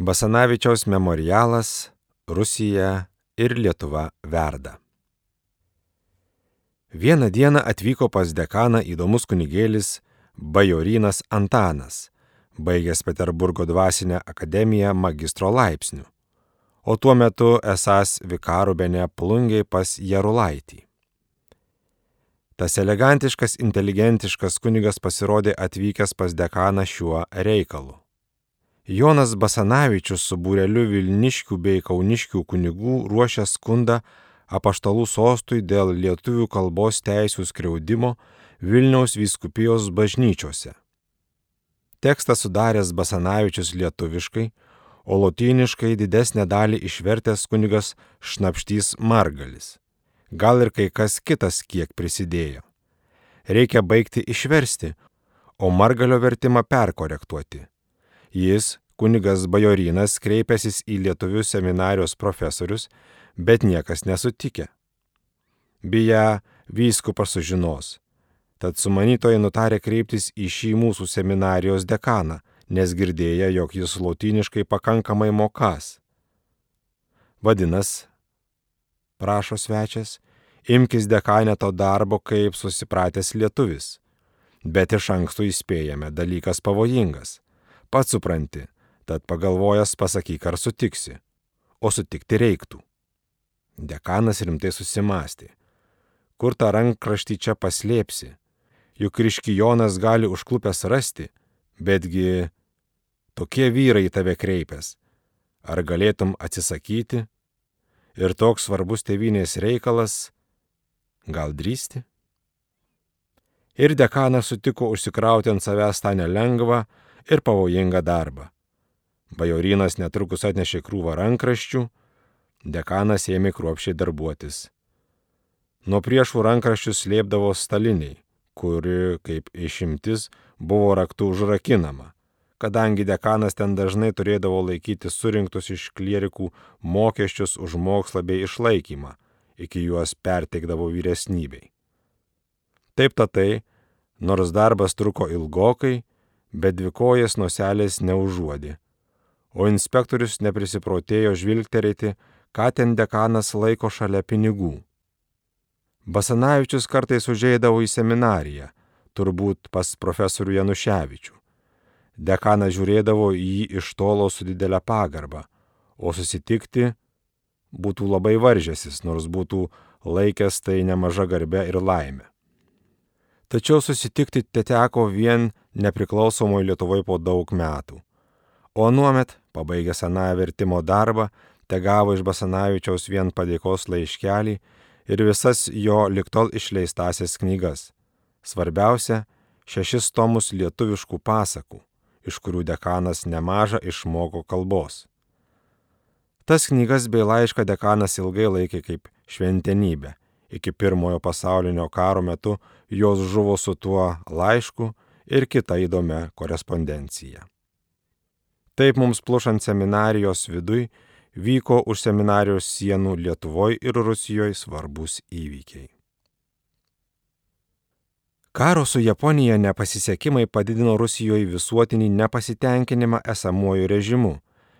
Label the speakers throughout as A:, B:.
A: Basanavičiaus memorialas Rusija ir Lietuva verda. Vieną dieną atvyko pas dekaną įdomus kunigėlis Bajorinas Antanas, baigęs Peterburgo dvasinę akademiją magistro laipsnių, o tuo metu esas vikarubene plungiai pas Jarulaitį. Tas elegantiškas, inteligentiškas kunigas pasirodė atvykęs pas dekaną šiuo reikalu. Jonas Basanavičius su būreliu Vilniškių bei Kauniškių kunigų ruošia skundą apaštalų sostui dėl lietuvių kalbos teisų skriaudimo Vilniaus vyskupijos bažnyčiose. Tekstą sudaręs Basanavičius lietuviškai, o lotyniškai didesnę dalį išvertęs kunigas Šnapštys Margalis. Gal ir kai kas kitas kiek prisidėjo. Reikia baigti išversti, o Margalio vertimą perkorektuoti. Jis, kunigas Bajorinas, kreipęsis į lietuvių seminarijos profesorius, bet niekas nesutikė. Beje, vyskupas sužinos. Tad sumanytojai nutarė kreiptis į šį mūsų seminarijos dekaną, nes girdėję, jog jis lotyniškai pakankamai mokas. Vadinas, prašo svečias, imkis dekaneto darbo kaip susipratęs lietuvis. Bet iš anksto įspėjame, dalykas pavojingas. Pats supranti, tad pagalvojęs pasakyk, ar sutiksi. O sutikti reiktų. Dekanas rimtai susimastė. Kur tą rankraštį čia paslėpsi? Juk Kriškijonas gali užklupęs rasti, betgi tokie vyrai į tave kreipęs. Ar galėtum atsisakyti? Ir toks svarbus tevinės reikalas, gal drįsti? Ir dekanas sutiko užsikrauti ant savęs tą nelengvą ir pavojingą darbą. Bajorinas netrukus atnešė krūvą rankraščių, dekanas ėmė kruopšiai darbuotis. Nuo priešų rankraščius slėpdavo staliniai, kuri, kaip išimtis, buvo raktų užrakinama, kadangi dekanas ten dažnai turėdavo laikyti surinktus iš klierikų mokesčius už mokslą bei išlaikymą, iki juos perteikdavo vyresnybei. Taip tatai, nors darbas truko ilgokai, bet dvikojas nuselės neužuodė, o inspektorius neprisiprotėjo žvilgterėti, ką ten dekanas laiko šalia pinigų. Basanavičius kartais užeidavo į seminariją, turbūt pas profesorių Januševičių. Dekanas žiūrėdavo į jį iš tolo su didelė pagarba, o susitikti būtų labai varžęsis, nors būtų laikęs tai nemaža garbė ir laimė. Tačiau susitikti te teko vien nepriklausomoje Lietuvoje po daug metų. O nuomet, pabaigęs aną vertimo darbą, te gavo iš Basanavičiaus vien padėkos laiškelį ir visas jo liktol išleistasias knygas. Svarbiausia - šešis tomus lietuviškų pasakų, iš kurių dekanas nemaža išmoko kalbos. Tas knygas bei laišką dekanas ilgai laikė kaip šventenybę. Iki pirmojo pasaulinio karo metu jos žuvo su tuo laišku ir kita įdomia korespondencija. Taip mums plušant seminarijos viduj vyko už seminarijos sienų Lietuvoje ir Rusijoje svarbus įvykiai. Karo su Japonija nepasisekimai padidino Rusijoje visuotinį nepasitenkinimą esamuoju režimu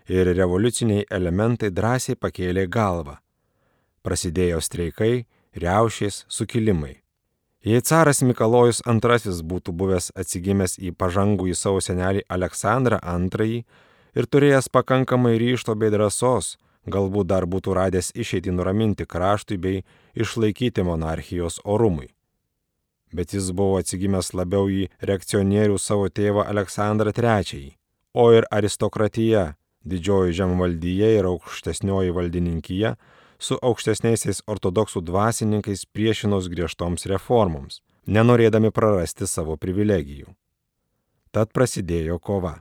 A: ir revoliuciniai elementai drąsiai pakėlė galvą. Prasidėjo streikai, riaušės, sukilimai. Jei caras Mikalojus II būtų buvęs atsigimęs į pažangų į savo senelį Aleksandrą II ir turėjęs pakankamai ryšto bei drąsos, galbūt dar būtų radęs išeitį nuraminti kraštui bei išlaikyti monarchijos orumui. Bet jis buvo atsigimęs labiau į reakcionierių savo tėvą Aleksandrą III, o ir aristokratija, didžioji žemvaldyje ir aukštesnioji valdininkija su aukštesniaisiais ortodoksų dvasininkais priešinos griežtoms reformoms, nenorėdami prarasti savo privilegijų. Tad prasidėjo kova.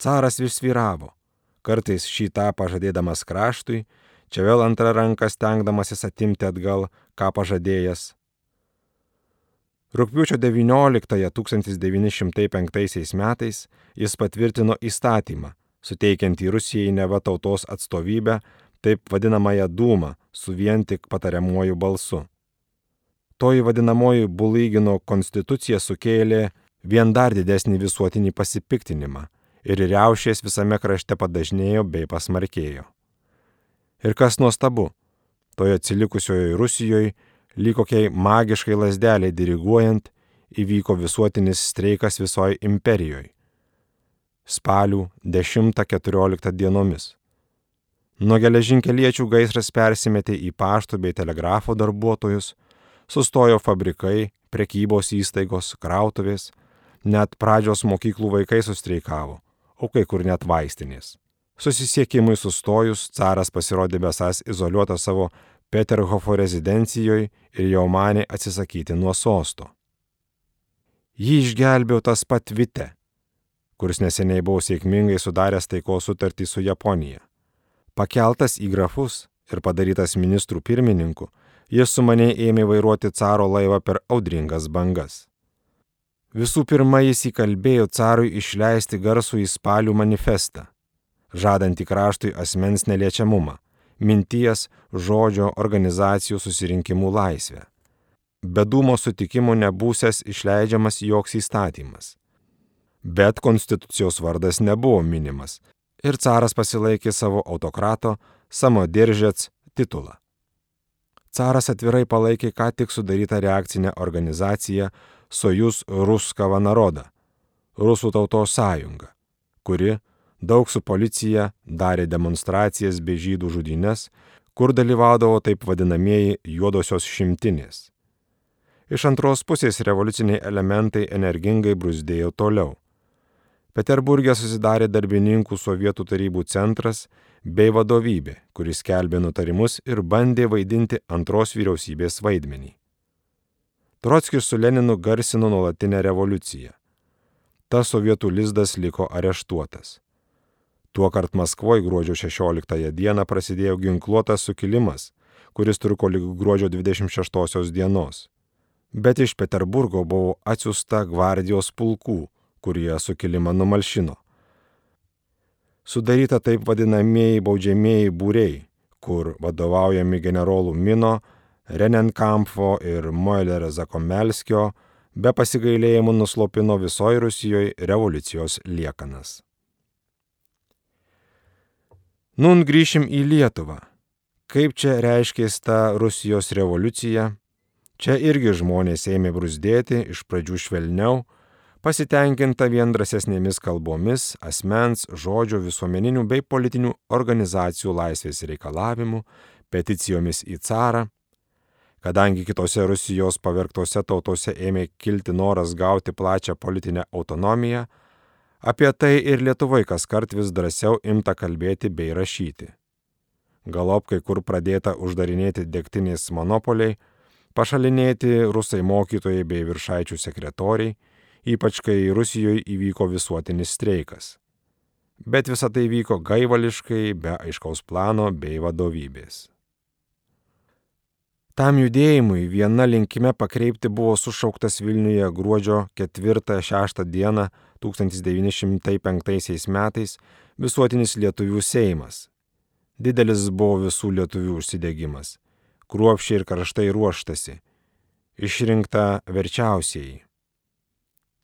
A: Caras vis svyravo, kartais šį tą pažadėdamas kraštui, čia vėl antrą ranką stengdamasis atimti atgal, ką pažadėjęs. Rūpiučio 19.1905 metais jis patvirtino įstatymą, suteikiantį Rusijai neva tautos atstovybę, taip vadinamąją dūmą, su vien tik patariamuoju balsu. Toji vadinamoji Bulygino konstitucija sukėlė vien dar didesnį visuotinį pasipiktinimą ir riaušės visame krašte padažnėjo bei pasmarkėjo. Ir kas nuostabu, toje atsilikusioje Rusijoje, lyg kokiai magiškai lasdeliai diriguojant, įvyko visuotinis streikas visoje imperijoje. Spalių 10-14 dienomis. Nuo geležinkeliečių gaisras persimetė į pašto bei telegrafo darbuotojus, sustojo fabrikai, prekybos įstaigos, krautuvės, net pradžios mokyklų vaikai sustreikavo, o kai kur net vaistinės. Susisiekimui sustojus, caras pasirodė besas izoliuotas savo Peterhofo rezidencijoje ir jau manė atsisakyti nuo sosto. Jį išgelbėjo tas pat Vite, kuris neseniai buvo sėkmingai sudaręs taikos sutartį su Japonija. Pakeltas į grafus ir padarytas ministrų pirmininku, jis sumaniai ėmė vairuoti caro laivą per audringas bangas. Visų pirma, jis įkalbėjo carui išleisti garsų į spalių manifestą, žadantį kraštui asmens neliečiamumą, minties, žodžio, organizacijų susirinkimų laisvę. Be dūmo sutikimo nebūsęs išleidžiamas joks įstatymas. Bet konstitucijos vardas nebuvo minimas ir caras pasilaikė savo autokrato Samoderžets titulą. Caras atvirai palaikė ką tik sudarytą reakcinę organizaciją Sojus Ruskava Naroda - Rusų tautos sąjunga, kuri daug su policija darė demonstracijas bei žydų žudynės, kur dalyvaudavo taip vadinamieji juodosios šimtinės. Iš antros pusės revoliuciniai elementai energingai brusdėjo toliau. Peterburgė susidarė darbininkų sovietų tarybų centras bei vadovybė, kuris kelbė nutarimus ir bandė vaidinti antros vyriausybės vaidmenį. Trotskis su Leninu garsino nuolatinę revoliuciją. Ta sovietų lizdas liko areštuotas. Tuokart Maskvoje gruodžio 16 dieną prasidėjo ginkluotas sukilimas, kuris truko lik gruodžio 26 dienos bet iš Peterburgo buvo atsiusta gvardijos pulkų, kurie sukilimą numalšino. Sudaryta taip vadinamieji baudžiamieji būriai, kur vadovaujami generolų Mino, Renenkampfo ir Moiler Zakomelskio be pasigailėjimų nuslopino visoje Rusijoje revoliucijos liekanas. Nun grįšim į Lietuvą. Kaip čia reiškės ta Rusijos revoliucija Čia irgi žmonės ėmė brusdėti iš pradžių švelniau, pasitenkinta vien drąsesnėmis kalbomis, asmens, žodžio, visuomeninių bei politinių organizacijų laisvės reikalavimų, peticijomis į carą. Kadangi kitose Rusijos pavergtose tautose ėmė kilti noras gauti plačią politinę autonomiją, apie tai ir Lietuvai kas kart vis drąsiau imta kalbėti bei rašyti. Galop kai kur pradėta uždarinėti degtinės monopoliai, pašalinėti rusai mokytojai bei viršaičių sekretoriai, ypač kai Rusijoje įvyko visuotinis streikas. Bet visa tai vyko gaivališkai, be aiškaus plano bei vadovybės. Tam judėjimui viena linkime pakreipti buvo sušauktas Vilniuje gruodžio 4-6 dieną 1905 metais visuotinis lietuvių Seimas. Didelis buvo visų lietuvių užsidegimas kruopšiai ir karštai ruoštasi, išrinkta verčiausiai.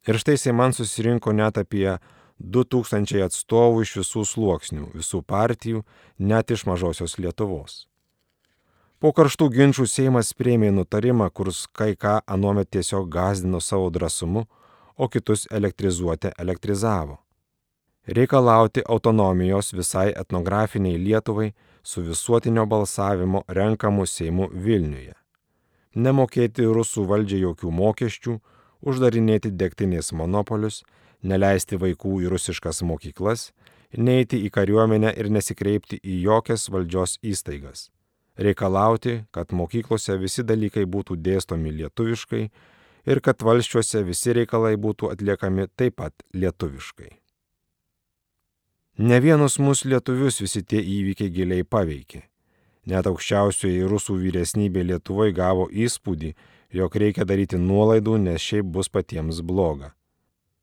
A: Ir štai Seiman susirinko net apie 2000 atstovų iš visų sluoksnių, visų partijų, net iš mažosios Lietuvos. Po karštų ginčių Seimas prieimė nutarimą, kurs kai ką anuomet tiesiog gazdino savo drąsumu, o kitus elektrizuoti elektrizavo. Reikalauti autonomijos visai etnografiniai Lietuvai su visuotinio balsavimo renkamu Seimu Vilniuje. Nemokėti rusų valdžiai jokių mokesčių, uždarinėti degtinės monopolius, neleisti vaikų į rusiškas mokyklas, neiti į kariuomenę ir nesikreipti į jokias valdžios įstaigas. Reikalauti, kad mokyklose visi dalykai būtų dėstomi lietuviškai ir kad valščiuose visi reikalai būtų atliekami taip pat lietuviškai. Ne vienus mūsų lietuvius visi tie įvykiai giliai paveikė. Net aukščiausioji rusų vyresnybė Lietuvoje gavo įspūdį, jog reikia daryti nuolaidų, nes šiaip bus patiems bloga.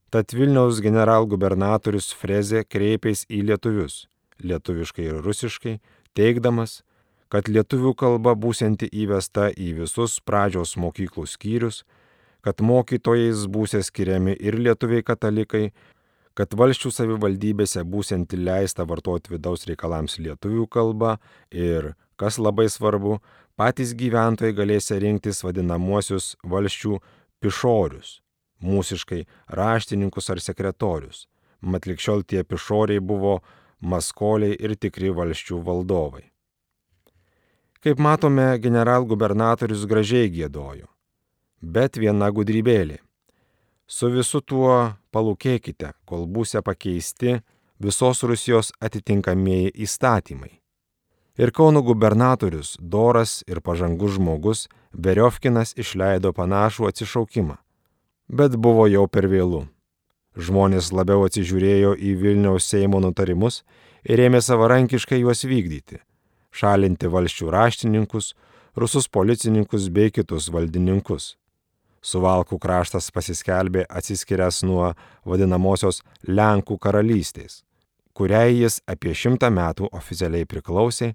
A: Tad Vilniaus generalgubernatorius Frezė kreipėsi į lietuvius, lietuviškai ir rusiškai, teikdamas, kad lietuvių kalba būsianti įvesta į visus pradžios mokyklų skyrius, kad mokytojais būsė skiriami ir lietuviai katalikai, kad valščių savivaldybėse būsianti leista vartoti vidaus reikalams lietuvių kalbą ir, kas labai svarbu, patys gyventojai galės rinktis vadinamuosius valščių pišorius, mūsiškai raštininkus ar sekretorius. Mat likščiol tie pišoriai buvo maskoliai ir tikri valščių valdovai. Kaip matome, generalgubernatorius gražiai gėdojo. Bet viena gudrybėlė. Su visu tuo palūkėkite, kol būsite pakeisti visos Rusijos atitinkamieji įstatymai. Ir Kauno gubernatorius, doras ir pažangus žmogus, Veriovkinas išleido panašų atsišaukimą. Bet buvo jau per vėlų. Žmonės labiau atsižiūrėjo į Vilniaus Seimo nutarimus ir ėmė savarankiškai juos vykdyti - šalinti valščių raštininkus, rusus policininkus bei kitus valdininkus. Suvalkų kraštas pasiskelbė atsiskirias nuo vadinamosios Lenkų karalystės, kuriai jis apie šimtą metų oficialiai priklausė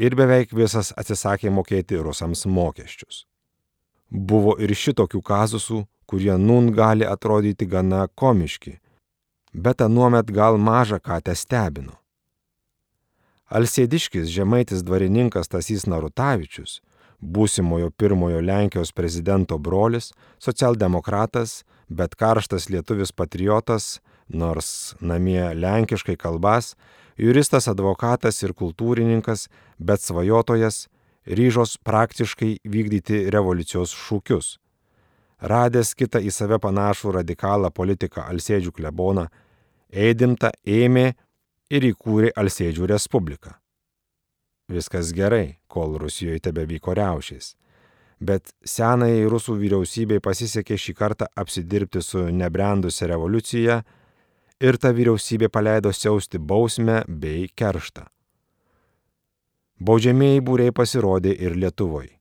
A: ir beveik visas atsisakė mokėti rusams mokesčius. Buvo ir šitokių kazusų, kurie nun gali atrodyti gana komiški, bet anuomet gal maža ką te stebino. Alsėdiškis žemaitis dvarininkas Tasys Narutavičius, būsimojo pirmojo Lenkijos prezidento brolis, socialdemokratas, bet karštas lietuvis patriotas, nors namie lenkiškai kalbas, juristas, advokatas ir kultūrininkas, bet svajotojas, ryžos praktiškai vykdyti revoliucijos šūkius. Radęs kitą į save panašų radikalą politiką Alsėdžių kleboną, Eidimta ėmė ir įkūrė Alsėdžių Respubliką. Viskas gerai, kol Rusijoje tebe vyko riaušės. Bet senai rusų vyriausybei pasisekė šį kartą apsidirbti su nebrendusią revoliuciją ir ta vyriausybė paleido siausti bausmę bei kerštą. Baudžiamieji būriai pasirodė ir Lietuvoje.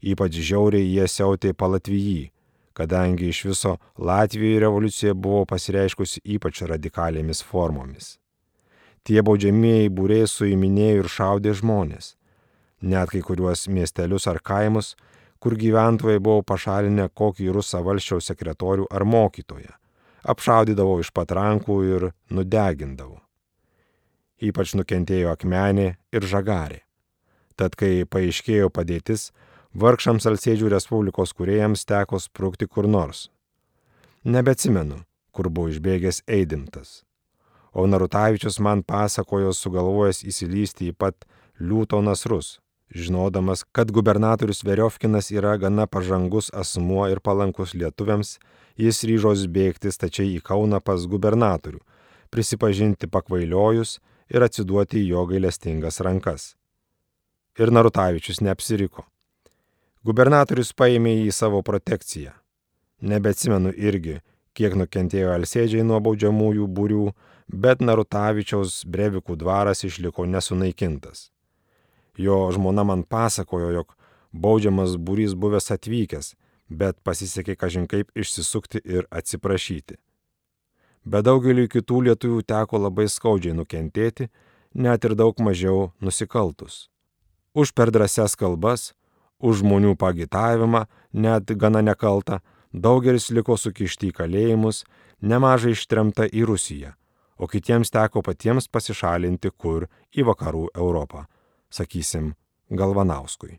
A: Ypač žiauriai jie siautė palatvijį, kadangi iš viso Latvijoje revoliucija buvo pasireiškusi ypač radikalėmis formomis. Tie baudžiamieji būriai suiminėjo ir šaudė žmonės. Net kai kuriuos miestelius ar kaimus, kur gyventojai buvo pašalinę kokį rusą valščiaus sekretorių ar mokytoją, apšaudydavo iš patrankų ir nudegindavo. Ypač nukentėjo akmenė ir žagarė. Tad kai paaiškėjo padėtis, vargšams Alsėdžių Respublikos kuriejams teko sprukti kur nors. Nebetsimenu, kur buvo išbėgęs Eidimtas. O Narutavičius man pasakojo sugalvojęs įsilysti į pat liūto nasrus, žinodamas, kad gubernatorius Veriovkinas yra gana pažangus asmuo ir palankus lietuviams, jis ryžos bėgti stačiai į Kauną pas gubernatorių, prisipažinti pakvailiojus ir atsiduoti jo gailestingas rankas. Ir Narutavičius neapsiriko. Gubernatorius paėmė jį į savo protekciją. Nebetsimenu irgi, kiek nukentėjo Alsėdžiai nuo baudžiamųjų būrių, bet Narutavičiaus brevikų dvaras išliko nesunaikintas. Jo žmona man pasakojo, jog baudžiamas būrys buvęs atvykęs, bet pasisekė kažinkaip išsisukti ir atsiprašyti. Bet daugeliu kitų lietuvių teko labai skaudžiai nukentėti, net ir daug mažiau nusikaltus. Už per drąsias kalbas, už žmonių pagitavimą, net gana nekaltą, daugelis liko sukišti į kalėjimus, nemažai ištremta į Rusiją, o kitiems teko patiems pasišalinti kur į vakarų Europą, sakysim, Galvanauskui.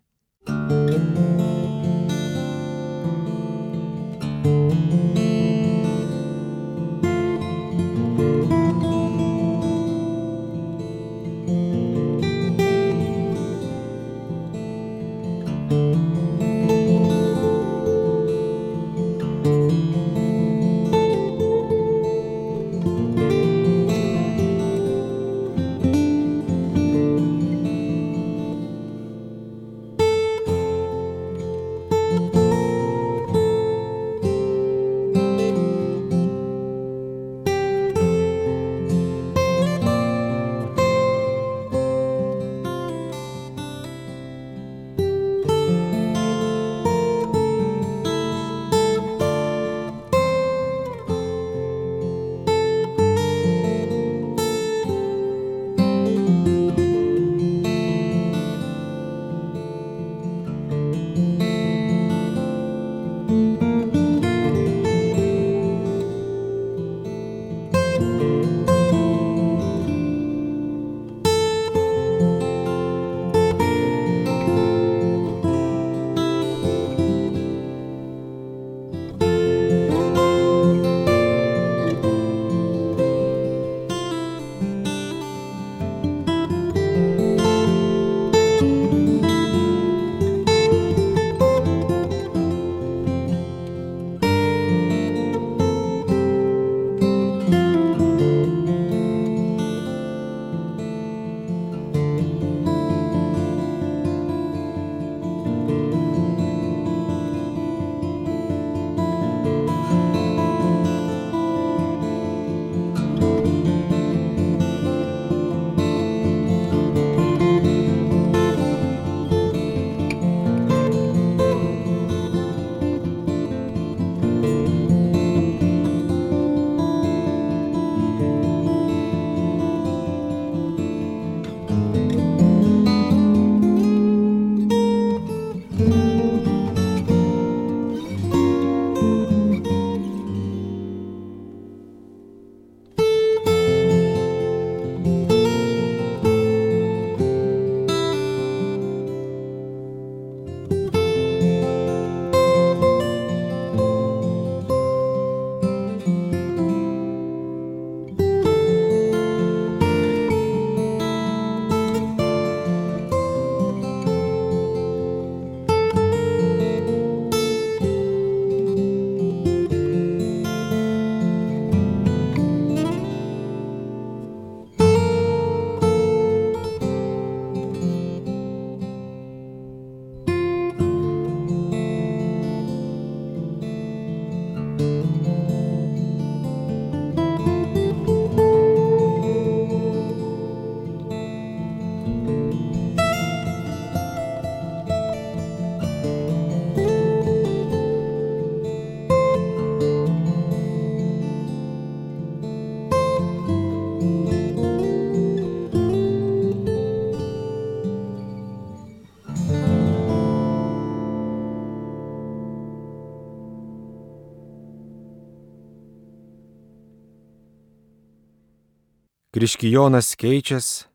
A: Kriškijonas keičias,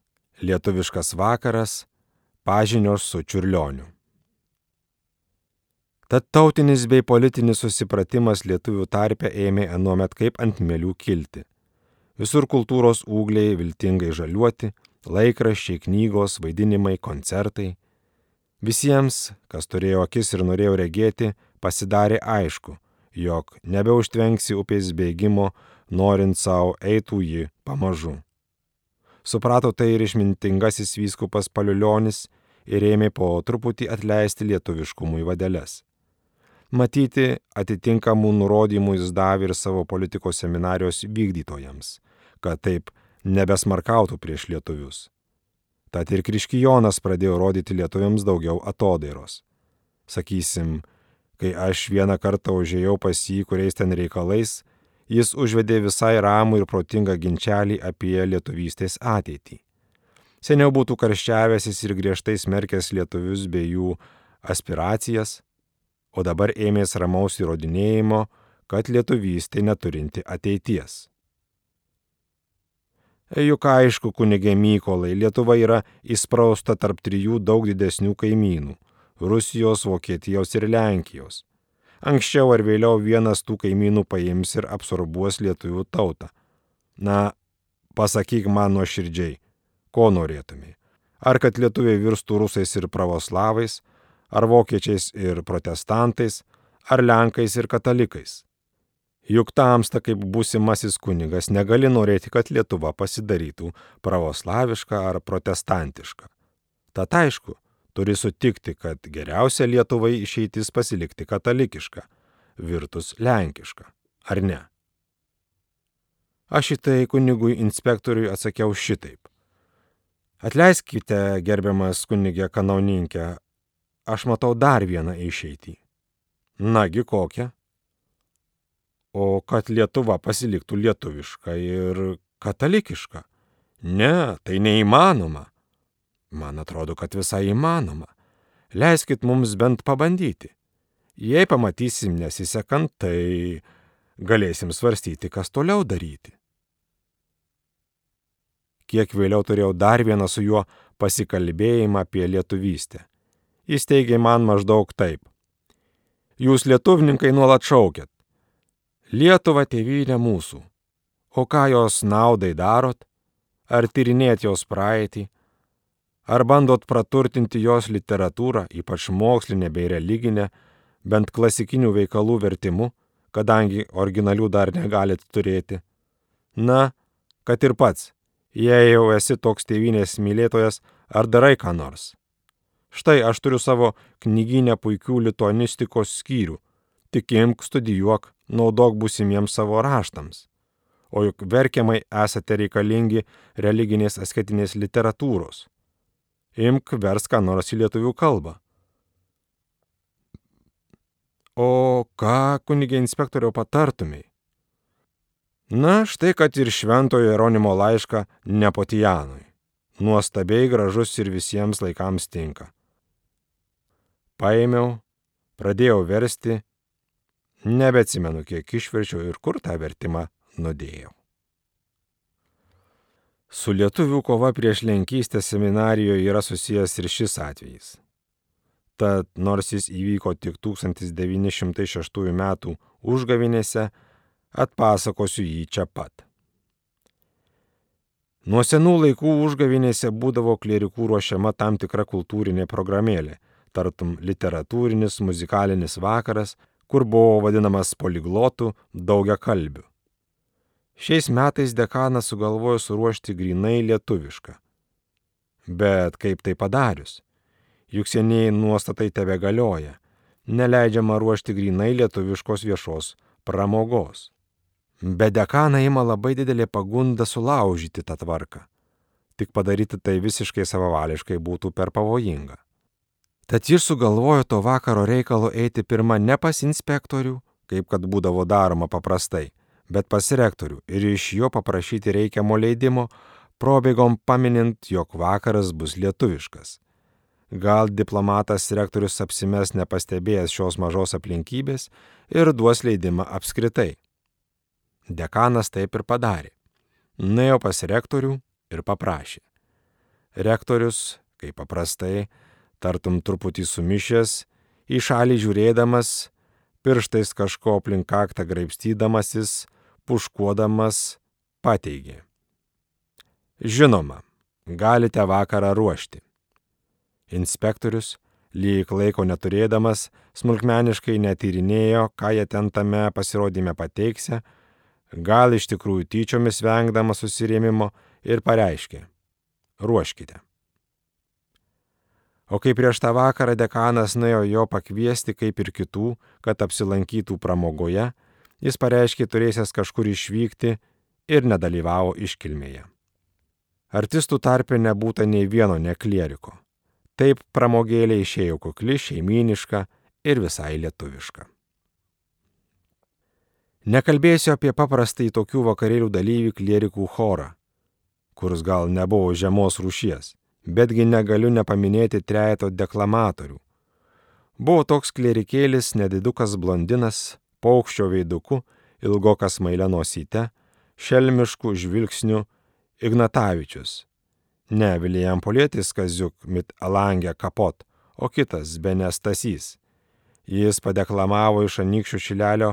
A: lietuviškas vakaras, pažinios su čiurlioniu. Tad tautinis bei politinis susipratimas lietuvių tarpe ėmė anuomet kaip ant mėlių kilti. Visur kultūros ūgliai viltingai žaliuoti, laikraščiai, knygos, vaidinimai, koncertai. Visiems, kas turėjo akis ir norėjo regėti, pasidarė aišku, jog nebeužtvenksi upės bėgimo, norint savo eitų ji pamažu. Suprato tai ir išmintingasis vyskupas Paliulionis ir ėmė po truputį atleisti lietuviškumui vadeles. Matyti atitinkamų nurodymų jis davė ir savo politikos seminarijos vykdytojams, kad taip nebesmarkautų prieš lietuvius. Tad ir Kriškijonas pradėjo rodyti lietuviams daugiau atodairos. Sakysim, kai aš vieną kartą užėjau pas jį, kuriais ten reikalais, jis užvedė visai ramų ir protingą ginčelį apie lietuvystės ateitį. Seniau būtų karščiavęsis ir griežtai smerkęs lietuvius bei jų aspiracijas, o dabar ėmės ramaus įrodinėjimo, kad lietuvystė neturinti ateities. Juk aišku, kunigė Mykolai, Lietuva yra įsprausta tarp trijų daug didesnių kaimynų - Rusijos, Vokietijos ir Lenkijos. Anksčiau ar vėliau vienas tų kaimynų paims ir absorbuos lietuvių tautą. Na, pasakyk man nuoširdžiai, ko norėtumai. Ar kad lietuviai virstų rusais ir pravoslavais, ar vokiečiais ir protestantais, ar lenkais ir katalikais. Juk tamsta kaip būsimasis kunigas negali norėti, kad Lietuva pasidarytų pravoslaviška ar protestantiška. Tad aišku, turi sutikti, kad geriausia Lietuvai išeitis pasilikti katalikiška, virtus lenkiška, ar ne? Aš į tai kunigui inspektoriui atsakiau šitaip. Atleiskite, gerbiamas kunigė kanauninkė, aš matau dar vieną išeitį. Nagi kokią? O kad Lietuva pasiliktų lietuviška ir katalikiška. Ne, tai neįmanoma. Man atrodo, kad visai įmanoma. Leiskit mums bent pabandyti. Jei pamatysim nesisekant, tai galėsim svarstyti, kas toliau daryti. Kiek vėliau turėjau dar vieną su juo pasikalbėjimą apie lietuvystę. Jis teigė man maždaug taip. Jūs lietuvininkai nuolat šaukėt. Lietuva tėvynė mūsų. O ką jos naudai darot? Ar tyrinėt jos praeitį? Ar bandot praturtinti jos literatūrą, ypač mokslinę bei religinę, bent klasikinių veikalų vertimu, kadangi originalių dar negalit turėti? Na, kad ir pats, jei jau esi toks tėvynės mylėtojas, ar darai ką nors? Štai aš turiu savo knyginę puikių lituanistikos skyrių. Tik imk, studijuok, naudok busimiems savo raštams. O juk verkiamai esate reikalingi religinės asketinės literatūros. Imk, vers ką nors į lietuvių kalbą. O ką, kunigė inspektoriau, patartumai? Na, štai kad ir šventojo Jeronimo laišką Nepotijanui. Nuostabiai gražus ir visiems laikams tinka. Paėmiau, pradėjau versti, nebeatsimenu, kiek išverčiau ir kur tą vertimą nudėjau. Su lietuvių kova prieš lenkystę seminarijoje yra susijęs ir šis atvejis. Tad nors jis įvyko tik 1906 m. užgavinėse, atpasakosiu jį čia pat. Nuo senų laikų užgavinėse būdavo klerikų ruošiama tam tikra kultūrinė programėlė, tartum literatūrinis muzikalinis vakaras, kur buvo vadinamas poliglotų daugia kalbių. Šiais metais dekanas sugalvojo suruošti grinai lietuvišką. Bet kaip tai padarius? Juk seniai nuostatai tebe galioja. Neleidžiama ruošti grinai lietuviškos viešos pramogos. Bet dekaną ima labai didelė pagunda sulaužyti tą tvarką. Tik padaryti tai visiškai savavališkai būtų per pavojinga. Tad jis sugalvojo to vakaro reikalo eiti pirmą ne pas inspektorių, kaip kad būdavo daroma paprastai, bet pas rektorių ir iš jo paprašyti reikiamo leidimo, probėgom paminint, jog vakaras bus lietuviškas. Gal diplomatas rektorius apsimes nepastebėjęs šios mažos aplinkybės ir duos leidimą apskritai. Dekanas taip ir padarė. nuėjo pas rektorių ir paprašė. Rektorius, kaip paprastai, tartum truputį sumišęs, į šalį žiūrėdamas, pirštais kažko aplink kaktą graipstydamasis, puškuodamas, pateigė. Žinoma, galite vakarą ruošti. Inspektorius, lyg laiko neturėdamas, smulkmeniškai netyrinėjo, ką jie ten tame pasirodyme pateiksia, gal iš tikrųjų tyčiomis vengdamas susirėmimo ir pareiškė - ruoškite. O kai prieš tą vakarą dekanas nuėjo jo pakviesti kaip ir kitų, kad apsilankytų pramogoje, jis pareiškė turėsęs kažkur išvykti ir nedalyvavo iškilmėje. Artistų tarpe nebūta nei vieno neklieriko. Taip pramogėlė išėjo kukli, šeiminiška ir visai lietuviška. Nekalbėsiu apie paprastai tokių vakarėlių dalyvių klierikų chorą, kuris gal nebuvo žemos rūšies, betgi negaliu nepaminėti trejeto deklamatorių. Buvo toks klierikėlis nedidukas blondinas, paukščio veiduku, ilgokas mailė nosyte, šelmiškų žvilgsnių Ignatavičius. Ne Vilijampolietis Kaziuk mit Alangė kapot, o kitas Benestasys. Jis padeklamavo iš anykščių šilelio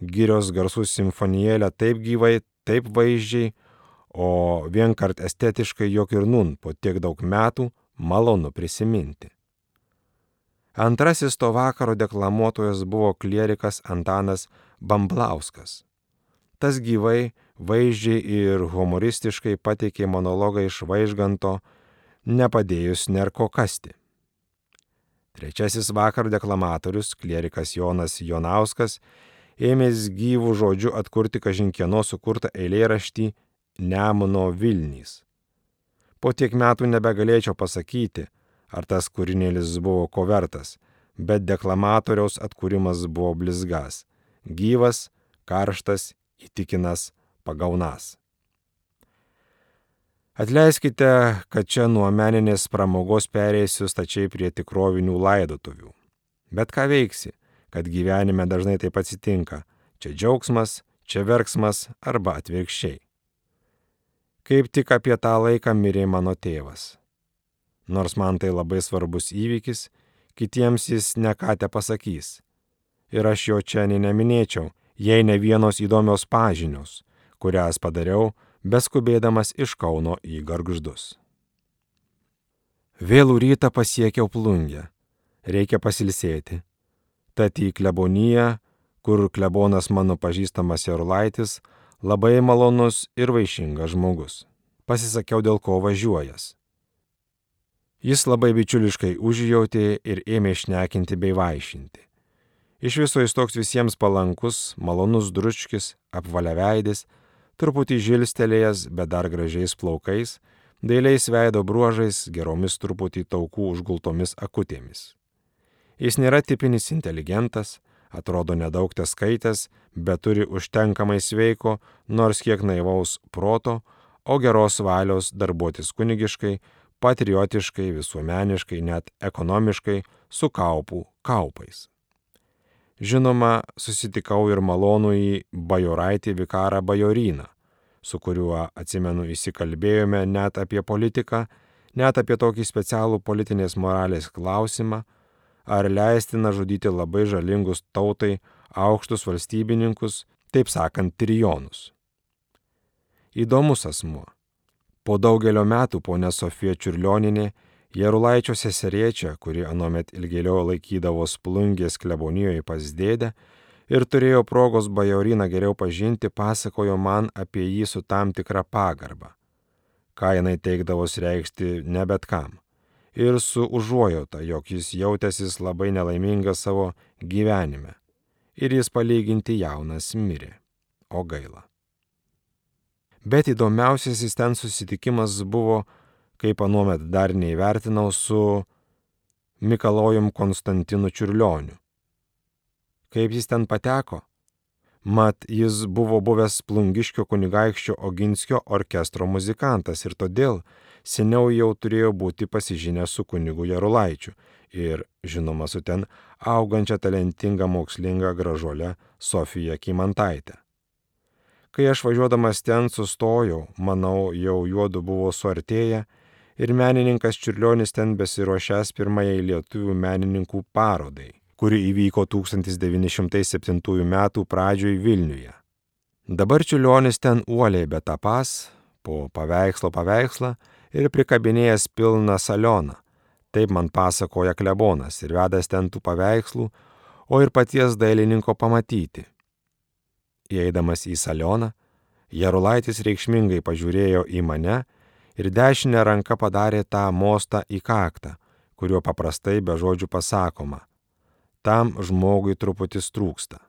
A: gyrios garsų simfonijėlę taip gyvai, taip vaizdžiai, o vienkart estetiškai jog ir nun po tiek daug metų malonu prisiminti. Antrasis to vakaro deklamuotojas buvo klierikas Antanas Bamblauskas. Tas gyvai, vaizdžiai ir humoristiškai pateikė monologą iš vaižganto, nepadėjus nerko kasti. Trečiasis vakar deklamatorius, klierikas Jonas Jonauskas, ėmės gyvų žodžių atkurti kažinkieno sukurtą eilėraštį Nemuno Vilnys. Po tiek metų nebegalėčiau pasakyti, ar tas kūrinėlis buvo ko vertas, bet deklamatoriaus atkūrimas buvo blizgas, gyvas, karštas, įtikinas, pagaunas. Atleiskite, kad čia nuo meninės pramogos perėsiu stačiai prie tikrovinių laidotuvių. Bet ką veiksi, kad gyvenime dažnai taip atsitinka. Čia džiaugsmas, čia verksmas arba atvirkščiai. Kaip tik apie tą laiką mirė mano tėvas. Nors man tai labai svarbus įvykis, kitiems jis nekate pasakys. Ir aš jo čia neminėčiau, jei ne vienos įdomios pažinios, kurias padariau, beskubėdamas iš Kauno į Gargždus. Vėlų rytą pasiekiau plungę. Reikia pasilsėti. Tad į kleboniją, kur klebonas mano pažįstamas Jarulaitis, labai malonus ir vaišingas žmogus. Pasisakiau, dėl ko važiuojas. Jis labai bičiuliškai užjautė ir ėmė šnekinti bei vaišinti. Iš viso jis toks visiems palankus, malonus dručkis, apvaliaveidis, truputį žilstelėjęs, bet dar gražiais plaukais, dailiais veido bruožais, geromis truputį taukų užgultomis akutėmis. Jis nėra tipinis inteligentas, atrodo nedaug te skaitęs, bet turi užtenkamai sveiko, nors kiek naivaus proto, o geros valios darbuotis kunigiškai, patriotiškai, visuomeniškai, net ekonomiškai, su kaupų kaupais. Žinoma, susitikau ir malonų į bajoraitį vikarą bajoryną, su kuriuo, atsimenu, įsikalbėjome net apie politiką, net apie tokį specialų politinės moralės klausimą, ar leistina žudyti labai žalingus tautai aukštus valstybininkus, taip sakant, trijonus. Įdomus asmuo. Po daugelio metų ponė Sofija Čiurlioninė Jerulaičio seseriečia, kuri anomet ilgėliau laikydavo splungės klebonijoje pas dėdę ir turėjo progos bajoriną geriau pažinti, pasakojo man apie jį su tam tikra pagarba. Ką jinai teikdavos reikšti ne bet kam. Ir su užuojauta, jog jis jautėsis labai nelaimingas savo gyvenime. Ir jis palyginti jaunas mirė. O gaila. Bet įdomiausiasis ten susitikimas buvo kaip anuomet dar neįvertinau su Mikalojum Konstantinu Čiurlioniu. Kaip jis ten pateko? Mat, jis buvo buvęs plungiškio kunigaikščio Oginskio orkestro muzikantas ir todėl seniau jau turėjo būti pasižinęs su kunigu Jarulaičiu ir, žinoma, su ten augančia talentinga mokslinga gražuolė Sofija Kymantaitė. Kai aš važiuodamas ten sustojau, manau, jau juodu buvo suartėję ir menininkas Čiurlionis ten besiruošęs pirmajai lietuvių menininkų parodai, kuri įvyko 1907 m. pradžioj Vilniuje. Dabar Čiurlionis ten uoliai betapas, po paveikslo paveikslą ir prikabinėjęs pilną salioną. Taip man pasakoja klebonas ir vedęs ten tų paveikslų, o ir paties dailininko pamatyti. Įeidamas į salioną, Jarulaitis reikšmingai pažiūrėjo į mane ir dešinę ranką padarė tą mostą į kaktą, kuriuo paprastai be žodžių pasakoma. Tam žmogui truputis trūksta.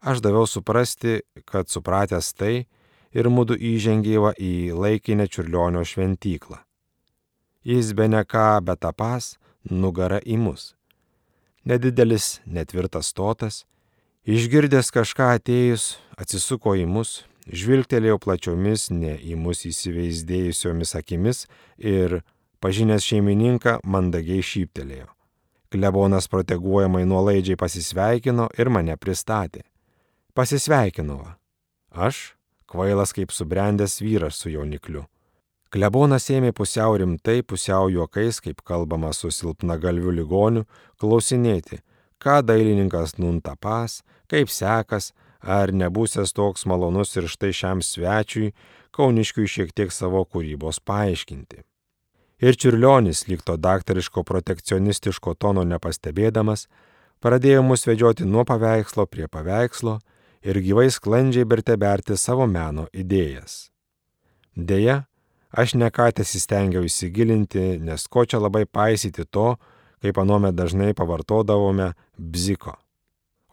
A: Aš daviau suprasti, kad supratęs tai ir mūdu įžengėva į laikinę čiurlionio šventyklą. Jis be ne ką bet tapas, nugara į mus. Nedidelis, netvirtas stotas, išgirdęs kažką atėjus, atsisuko į mus, žvilgtelėjau plačiomis, ne į mus įsivaizdėjusiomis akimis ir, pažinęs šeimininką, mandagiai šyptelėjo. Klebonas proteguojamai nuolaidžiai pasisveikino ir mane pristatė. Pasisveikinau. Aš, kvailas kaip subrendęs vyras su jaunikliu. Klebonas ėmė pusiau rimtai, pusiau juokais, kaip kalbama su silpnagalviu ligoniu, klausinėti, ką dailininkas nuntapas, kaip sekas, ar nebūsės toks malonus ir štai šiam svečiui, kauniškiui šiek tiek savo kūrybos paaiškinti. Ir čiurlionis, lyg to daktariško protekcionistiško tono nepastebėdamas, pradėjo mus vedžioti nuo paveikslo prie paveikslo ir gyvai sklandžiai berteberti savo meno idėjas. Deja, aš nekatės įstengiau įsigilinti, nes ko čia labai paisyti to, kaip anuomet dažnai pavartodavome bziko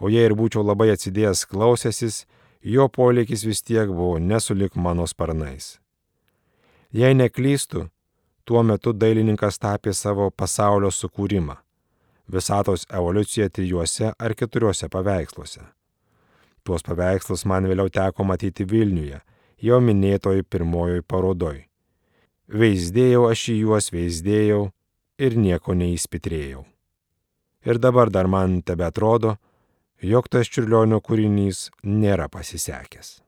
A: o jei ir būčiau labai atsidėjęs klausęsis, jo polikis vis tiek buvo nesulik mano sparnais. Jei neklystu, tuo metu dailininkas tapė savo pasaulio sukūrimą - visatos evoliuciją trijuose ar keturiuose paveiksluose. Tuos paveikslus man vėliau teko matyti Vilniuje, jau minėtoj pirmojoj parodoj. Veizdėjau aš į juos, veizdėjau ir nieko neįspitrėjau. Ir dabar dar man tebe atrodo, jog tas čiurlionio kūrinys nėra pasisekęs.